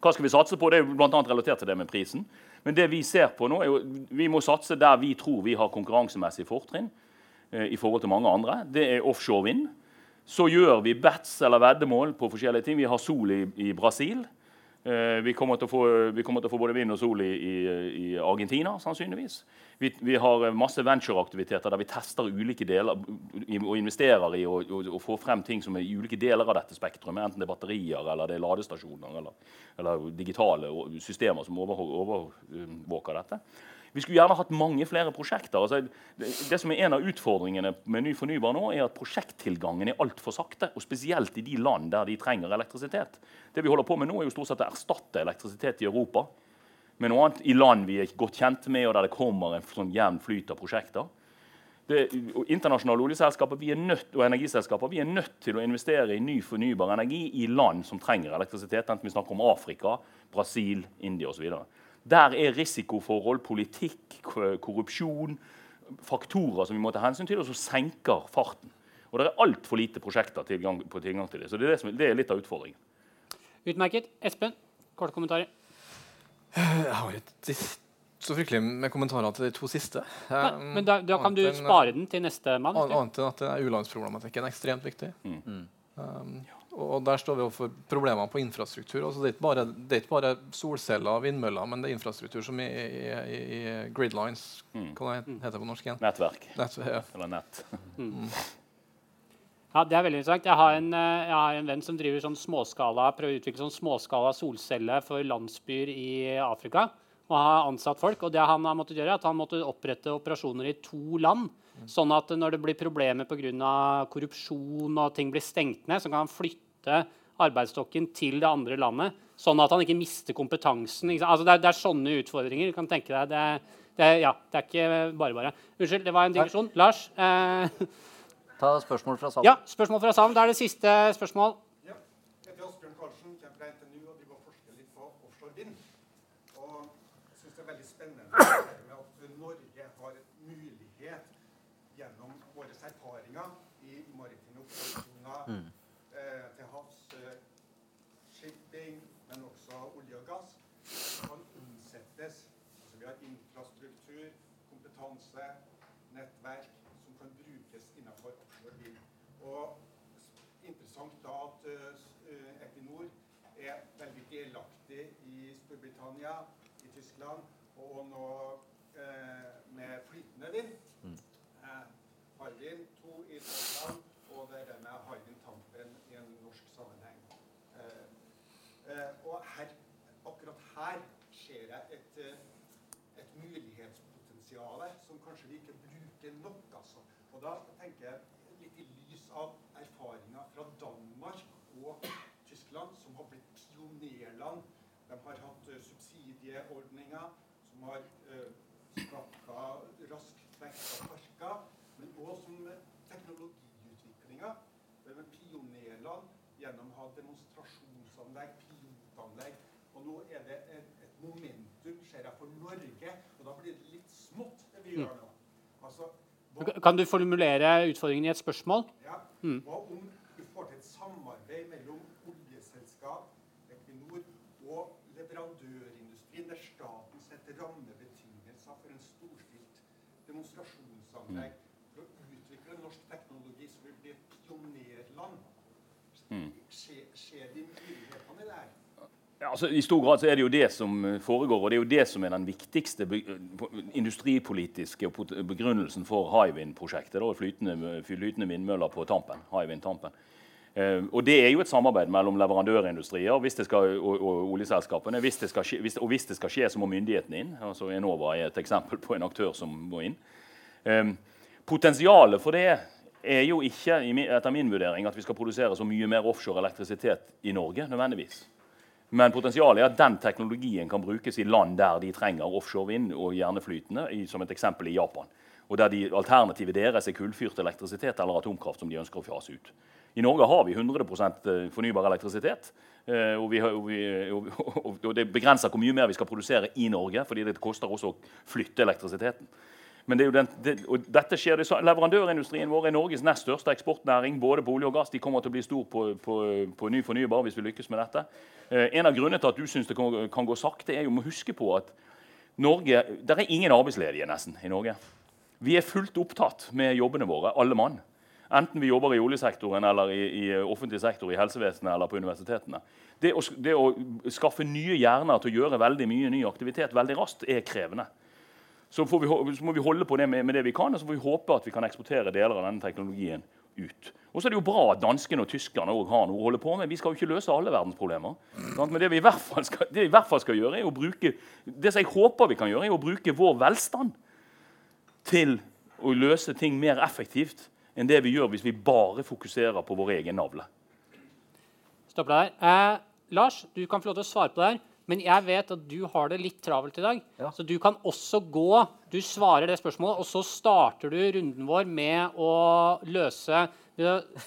S4: Hva skal vi satse på? Det er jo annet relatert til det med prisen. Men det vi ser på nå er jo, vi må satse der vi tror vi har konkurransemessig fortrinn eh, i forhold til mange andre. Det er offshore vind. Så gjør vi bets eller veddemål på forskjellige ting. Vi har sol i, i Brasil. Eh, vi, kommer få, vi kommer til å få både vind og sol i, i, i Argentina, sannsynligvis. Vi, vi har masse ventureaktiviteter der vi tester ulike deler og investerer i og, og får frem ting som er i ulike deler av dette spektrumet. Enten det er batterier, eller det er ladestasjoner eller, eller digitale systemer som overvåker dette. Vi skulle gjerne hatt mange flere prosjekter. Altså, det, det som er En av utfordringene med ny fornybar nå, er at prosjekttilgangen er altfor sakte. og Spesielt i de land der de trenger elektrisitet. Det vi holder på med nå, er jo stort sett å erstatte elektrisitet i Europa med noe annet i land vi er godt kjent med, og der det kommer en sånn jevn flyt av prosjekter. Det, internasjonale oljeselskaper vi nødt, og energiselskaper vi er nødt til å investere i ny fornybar energi i land som trenger elektrisitet, enten vi snakker om Afrika, Brasil, India osv. Der er risikoforhold, politikk, korrupsjon faktorer som vi må ta hensyn til, og som senker farten. Og Det er altfor lite prosjekter tilgang, på tilgang til det. Så det er, det, som, det er litt av utfordringen.
S1: Utmerket. Espen, korte kommentarer.
S3: Jeg har ikke så fryktelig med kommentarer til de to siste.
S1: Nei,
S3: Um,
S1: men da, da kan du spare den til neste mann.
S3: An- Annet enn at det er u-landsproblematikken er ekstremt viktig.
S4: Mm.
S3: Um, og der står vi overfor problemer på infrastruktur. Altså, det, er ikke bare, det er ikke bare solceller og vindmøller, men det er infrastruktur som i, i, i, gridlines.
S4: Mm.
S3: Hva heter det på norsk igjen?
S4: Nettverk.
S3: Nett, ja.
S4: Eller nett. (laughs)
S1: Ja, det er veldig interessant. Jeg har en, eh, jeg har en venn som driver sånn småskala, prøver å utvikle sånn småskala solceller for landsbyer i Afrika. Og har ansatt folk. Og det han har måttet gjøre, er at han måtte opprette operasjoner i to land. Sånn at når det blir problemer pga. korrupsjon og ting blir stengt ned, så kan han flytte arbeidsstokken til det andre landet. Sånn at han ikke mister kompetansen. Ikke? Altså det, er, det er sånne utfordringer. Du kan tenke deg. Det, det, ja, det er ikke bare bare. Unnskyld, det var en digresjon. Lars? Eh,
S2: Ta spørsmål fra salen.
S1: Ja, spørsmål fra salen. Da er det siste spørsmål.
S7: Ja. Jeg heter Asbjørn Karlsen, kommer fra NTNU og driver og forsker litt på offshore vind. Og jeg syns det er veldig spennende det med at Norge har mulighet gjennom våre erfaringer i maritime operasjoner eh, til havs, eh, shipping, men også olje og gass, kan omsettes. Altså vi har infrastruktur, nettverk som kan brukes innenfor offshore vind. Og interessant da at uh, Equinor er veldig delaktig i Storbritannia, i Tyskland, og nå eh, med flytende vind. Eh, Hywind 2 i Tyskland, og det er det med Hywind Tampen i en norsk sammenheng. Eh, eh, og her, akkurat her ser jeg et, eh, et mulighetspotensial som kanskje vi ikke bruker nok. Altså. Og da tenker jeg litt i lys av erfaringer fra Danmark og Tyskland, som har blitt pionerland. De har hatt eh, subsidieordninger som har uh, skaffa rask vekst av parker, men òg som eh, teknologiutviklinga. De er pionerland gjennom å ha demonstrasjonsanlegg, pilotanlegg. Og nå er det et, et momentum, ser jeg, for Norge. Og da blir det litt smått, gjør nå. Altså, hva,
S1: Kan du formulere utfordringen i et spørsmål?
S7: ja, hva om du får til et samarbeid mellom oljeselskap, Equinor og leverandørindustrien, der staten setter rammebetingelser for en storstilt demonstrasjonsanlegg for å utvikle norsk teknologi så vi blir et pionerland? Skjer, skjer de mulighetene i det her?
S4: Ja, altså, I stor grad så er det jo det som eh, foregår, og det er jo det som er den viktigste industripolitiske begrunnelsen for Hywind-prosjektet. Flytende, flytende vindmøller på Tampen. Hywind Tampen. Eh, og Det er jo et samarbeid mellom leverandørindustrier det skal, og, og oljeselskapene. Hvis skje, hvis, og hvis det skal skje, så må myndighetene inn. altså Enova er et eksempel på en aktør som må inn. Eh, potensialet for det er jo ikke etter min vurdering at vi skal produsere så mye mer offshore elektrisitet i Norge. nødvendigvis. Men potensialet er at den teknologien kan brukes i land der de trenger offshore vind og hjerneflytende, som et eksempel i Japan. Og der de alternativet deres er kullfyrt elektrisitet eller atomkraft som de ønsker å fjase ut. I Norge har vi 100 fornybar elektrisitet. eh, Og, vi og, vi, og, og det begrenser hvor mye mer vi skal produsere i Norge, fordi det koster også å flytte elektrisiteten. Men det den, det, dette skjer Leverandørindustrien vår er Norges nest største eksportnæring. både på olje og gass. De kommer til å bli stor på, på, på ny fornybar hvis vi lykkes med dette. Eh, en av grunnene til at du syns det kan, kan gå sakte, er jo å huske på at Norge, det er ingen arbeidsledige nesten i Norge. Vi er fullt opptatt med jobbene våre, alle mann. Enten vi jobber i oljesektoren eller i, i offentlig sektor, i helsevesenet eller på universitetene. Det å, det å skaffe nye hjerner til å gjøre veldig mye ny aktivitet veldig raskt er krevende. Så, vi, så må vi holde på det med, med det vi kan, og så får vi håpe at vi kan eksportere deler av denne teknologien ut. Og så er det jo bra at danskene og tyskerne òg har noe å holde på med. Vi skal jo ikke løse alle verdens problemer. Men det vi, i hvert fall skal, det vi i hvert fall skal gjøre, er å bruke det som jeg håper vi kan gjøre, er å bruke vår velstand til å løse ting mer effektivt enn det vi gjør hvis vi bare fokuserer på vår egen navle.
S1: Stopper deg der. Eh, Lars, du kan få lov til å svare på det her. Men jeg vet at du har det litt travelt i dag.
S2: Ja.
S1: Så du kan også gå Du svarer det spørsmålet, og så starter du runden vår med å løse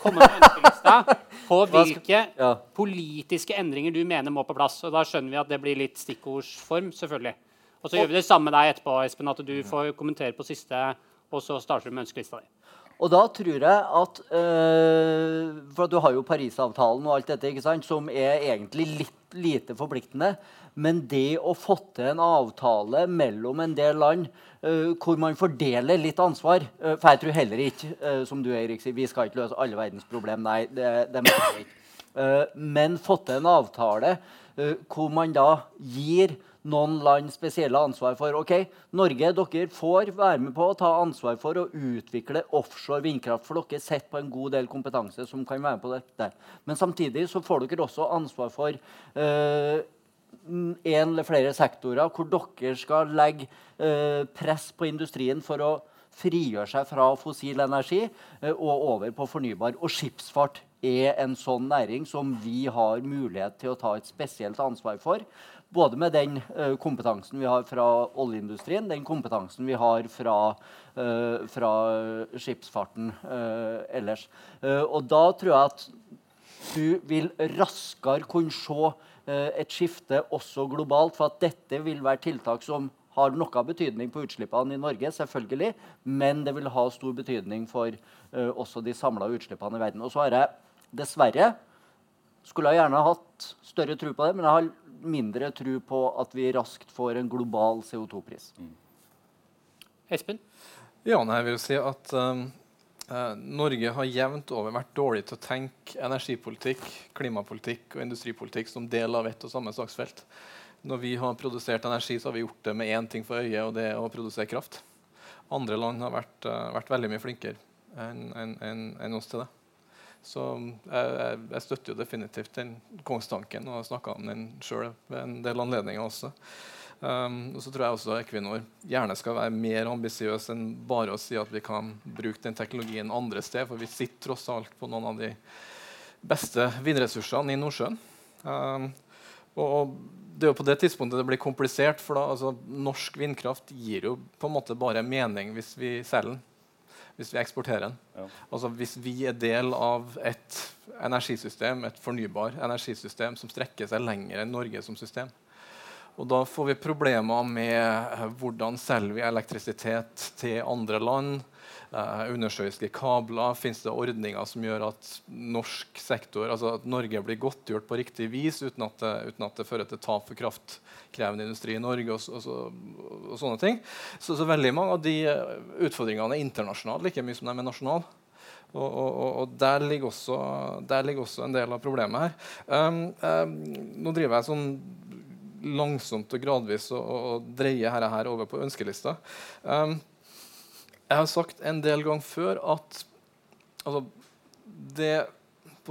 S1: komme med ønskelista (laughs) på hvilke
S2: ja.
S1: politiske endringer du mener må på plass. Og da skjønner vi at det blir litt stikkordsform, selvfølgelig. Og så gjør vi det samme med deg etterpå, Espen, at du får kommentere på siste, og så starter du med ønskelista di.
S2: Og da tror jeg at øh, For du har jo Parisavtalen og alt dette, ikke sant, som er egentlig litt lite forpliktende. Men det å få til en avtale mellom en del land uh, hvor man fordeler litt ansvar uh, For jeg tror heller ikke, uh, som du Erik sier, vi skal ikke løse alle verdens problem. Nei, det, det mener jeg ikke. Men fått til en avtale hvor man da gir noen land spesielle ansvar for OK, Norge, dere får være med på å ta ansvar for å utvikle offshore vindkraft. For dere sitter på en god del kompetanse som kan være med på dette. Men samtidig så får dere også ansvar for eh, en eller flere sektorer hvor dere skal legge eh, press på industrien for å frigjøre seg fra fossil energi eh, og over på fornybar. Og skipsfart er en sånn næring som vi har mulighet til å ta et spesielt ansvar for. Både med den uh, kompetansen vi har fra oljeindustrien, den kompetansen vi har fra, uh, fra skipsfarten uh, ellers. Og da tror jeg at du vil raskere kunne se et skifte også globalt, for at dette vil være tiltak som har noe betydning på utslippene i Norge, selvfølgelig, men det vil ha stor betydning for uh, også de samla utslippene i verden. Og så har jeg dessverre skulle jeg gjerne hatt større tro på det, men jeg har mindre tro på at vi raskt får en global CO2-pris.
S1: Espen?
S3: Ja, nei, jeg vil si at um, eh, Norge har jevnt over vært dårlig til å tenke energipolitikk, klimapolitikk og industripolitikk som del av ett og samme saksfelt. Når vi har produsert energi, så har vi gjort det med én ting for øye, og det er å produsere kraft. Andre land har vært, uh, vært veldig mye flinkere enn en, en, enn oss til det. Så jeg, jeg, jeg støtter jo definitivt den kongstanken og har snakka om den sjøl ved en del anledninger også. Um, og så tror jeg også Equinor gjerne skal være mer ambisiøs enn bare å si at vi kan bruke den teknologien andre steder, for vi sitter tross alt på noen av de beste vindressursene i Nordsjøen. Um, og det er jo på det tidspunktet det blir komplisert, for da, altså, norsk vindkraft gir jo på en måte bare mening hvis vi selger den. Hvis vi eksporterer den.
S4: Ja.
S3: Altså Hvis vi er del av et energisystem, et fornybar energisystem som strekker seg lenger enn Norge som system. Og da får vi problemer med eh, hvordan selger vi elektrisitet til andre land. Eh, undersjøiske kabler. Fins det ordninger som gjør at norsk sektor, altså at Norge blir godtgjort på riktig vis uten at det, uten at det fører til tap for kraftkrevende industri i Norge? og, og, og, og sånne ting. Så, så veldig mange av de eh, utfordringene er internasjonale like mye som de er nasjonale. Og, og, og, der, ligger også, der ligger også en del av problemet her. Um, um, nå driver jeg sånn langsomt og gradvis å, å og dreier dette her over på ønskelista. Um, jeg har sagt en del ganger før at altså, det,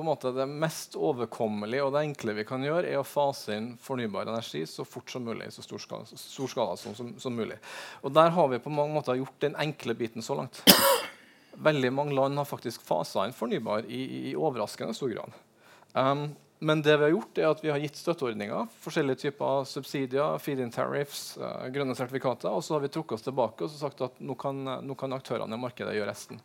S3: måte, det mest overkommelige og det enkle vi kan gjøre, er å fase inn fornybar energi så fort som mulig. så stor skala, stor skala som, som, som mulig. Og Der har vi på mange måter gjort den enkle biten så langt. Veldig mange land har faktisk fasa inn fornybar i, i, i overraskende stor grad. Um, men det vi har gjort er at vi har gitt støtteordninger, forskjellige typer subsidier, feed-in tariffs, uh, grønne sertifikater, og så har vi trukket oss tilbake og sagt at nå kan, nå kan aktørene i markedet gjøre resten.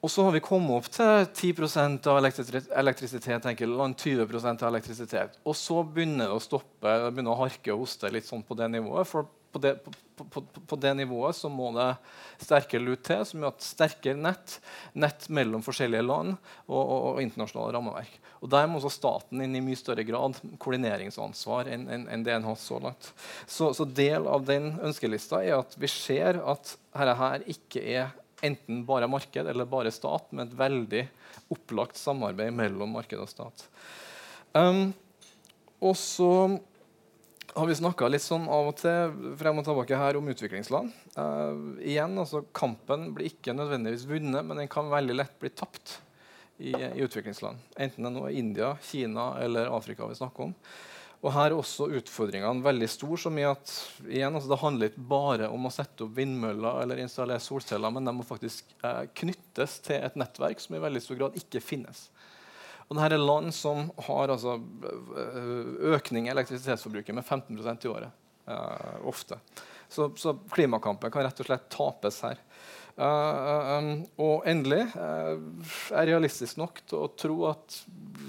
S3: Og så har vi kommet opp til 10% av elektri elektrisitet, enkelte land 20% av elektrisitet. Og så begynner det å stoppe, det begynner å harke og hoste litt sånn på det nivået. For på det, på, på, på, det nivået så må det sterkere lut til, som gjør at sterkere nett, nett mellom forskjellige land og, og, og internasjonale rammeverk. Og Der må også staten inn i mye større grad koordineringsansvar enn, en, en det en har så langt. Så, så del av den ønskelista er at vi ser at dette her ikke er enten bare marked eller bare stat, men et veldig opplagt samarbeid mellom marked og stat. Um, og så har vi snakka litt sånn av og til frem og tilbake her om utviklingsland. Uh, igjen, altså Kampen blir ikke nødvendigvis vunnet, men den kan veldig lett bli tapt i, i utviklingsland. Enten det nå er India, Kina eller Afrika vi snakker om. Og Her er også utfordringene veldig store. som i at igjen, altså Det handler ikke bare om å sette opp vindmøller eller installere solceller, men de må faktisk uh, knyttes til et nettverk som i veldig stor grad ikke finnes. Og dette er land som har altså, økning i elektrisitetsforbruket med 15% i året. Uh, ofte. Så, så klimakampen kan rett og slett tapes her. Uh, um, og endelig uh, er realistisk nok til å tro at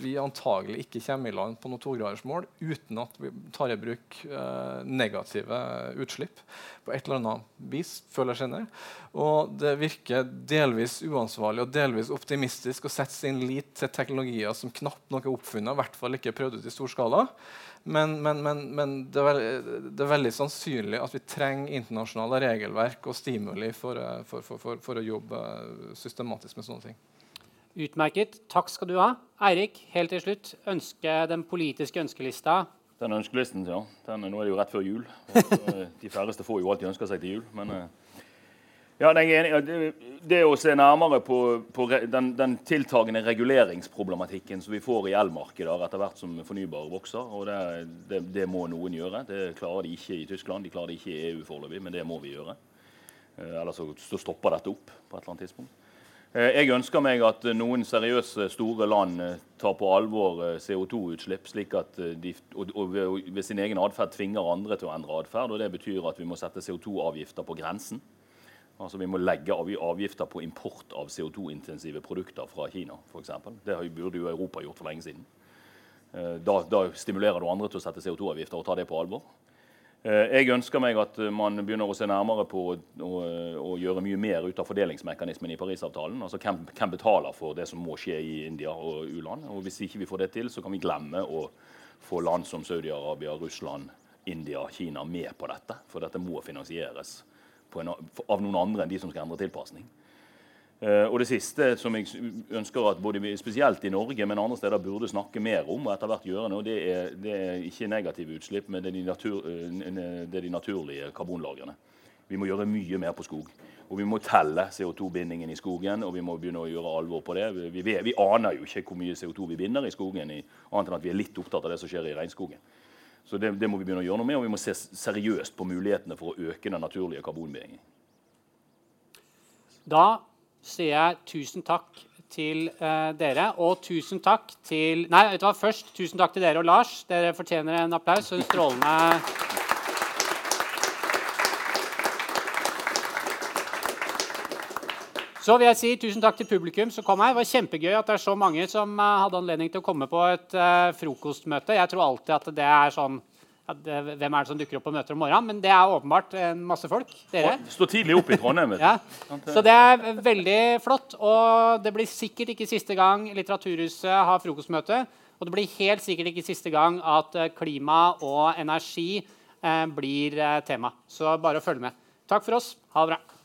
S3: vi antagelig ikke kommer i land på noe togradersmål uten at vi tar i bruk eh, negative utslipp på et eller annet vis. føler jeg kjenner. Og det virker delvis uansvarlig og delvis optimistisk å sette sin lit til teknologier som knapt nok er oppfunnet, i hvert fall ikke prøvd ut i stor skala. Men, men, men, men det, er veldig, det, er veldig sannsynlig at vi trenger internasjonale regelverk og stimuli for, for, for, for, for å jobbe systematisk med sånne ting.
S1: Utmerket. Takk skal du ha. Eirik, helt til slutt. Ønske den politiske ønskelista.
S4: Den ønskelisten, ja. Den, nå er det jo rett før jul. og De færreste får jo alltid ønsker seg til jul. men... eh, ja, Det, det å se nærmere på, på den, den tiltagende reguleringsproblematikken som vi får i elmarkedet etter hvert som fornybar vokser, og det, det, det må noen gjøre. Det klarer de ikke i Tyskland, de klarer det ikke i EU foreløpig, men det må vi gjøre. Eh, Ellers så stopper dette opp på et eller annet tidspunkt. Eh, Jeg ønsker meg at noen seriøse, store land eh, tar på alvor eh, CO2-utslipp, slik at de og, ved, sin egen atferd tvinger andre til å endre atferd. Det betyr at vi må sette CO2-avgifter på grensen. Altså Vi må legge avgifter på import av CO2-intensive produkter fra Kina, f.eks. Det burde jo Europa gjort for lenge siden. Da, da stimulerer du andre til å sette CO2-avgifter og ta det på alvor. Eh, Jeg ønsker meg at eh, man begynner å se nærmere på å, å, å gjøre mye mer ut av fordelingsmekanismen i Parisavtalen. Altså hvem, hvem betaler for det som må skje i India og u-land. Og Hvis ikke vi får det til, så kan vi glemme å få land som Saudi-Arabia, Russland, India, Kina med på dette. For dette må finansieres en, av noen andre enn de som skal endre tilpasning. Eh, og det siste som jeg ønsker at både spesielt i Norge, men andre steder burde snakke mer om, og etter hvert gjøre noe, det er, det er ikke negative utslipp, men det er, de natur, eh, det er de naturlige karbonlagrene. Vi må gjøre mye mer på skog. Og vi må telle CO2-bindingen i skogen, og vi må begynne å gjøre alvor på det. Vi, vi, vi aner jo ikke hvor mye CO2 vi binder i skogen, i, annet enn at vi er litt opptatt av det som skjer i regnskogen. Så det, det må vi begynne å gjøre noe med, og vi må se seriøst på mulighetene for å øke den naturlige karbonbindingen.
S1: Da sier jeg tusen takk til uh, dere, og tusen takk til Nei, vet du hva? Først tusen takk til dere og Lars. Dere fortjener en applaus. En strålende Så vil jeg si tusen takk til publikum som kom her. Det var kjempegøy at det er så mange som eh, hadde anledning til å komme på et uh, frokostmøte. Jeg tror alltid at det er sånn det, Hvem er det som dukker opp på møter om morgenen? Men det er åpenbart en masse folk. Dere.
S4: Står tidlig opp i Trondheim. (laughs)
S1: Ja. Så det er veldig flott. Og det blir sikkert ikke siste gang Litteraturhuset har frokostmøte. Og det blir helt sikkert ikke siste gang at eh, klima og energi eh, blir eh, tema. Så bare å følge med. Takk for oss. Ha det bra.